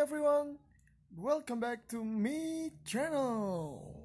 everyone, welcome back to me channel.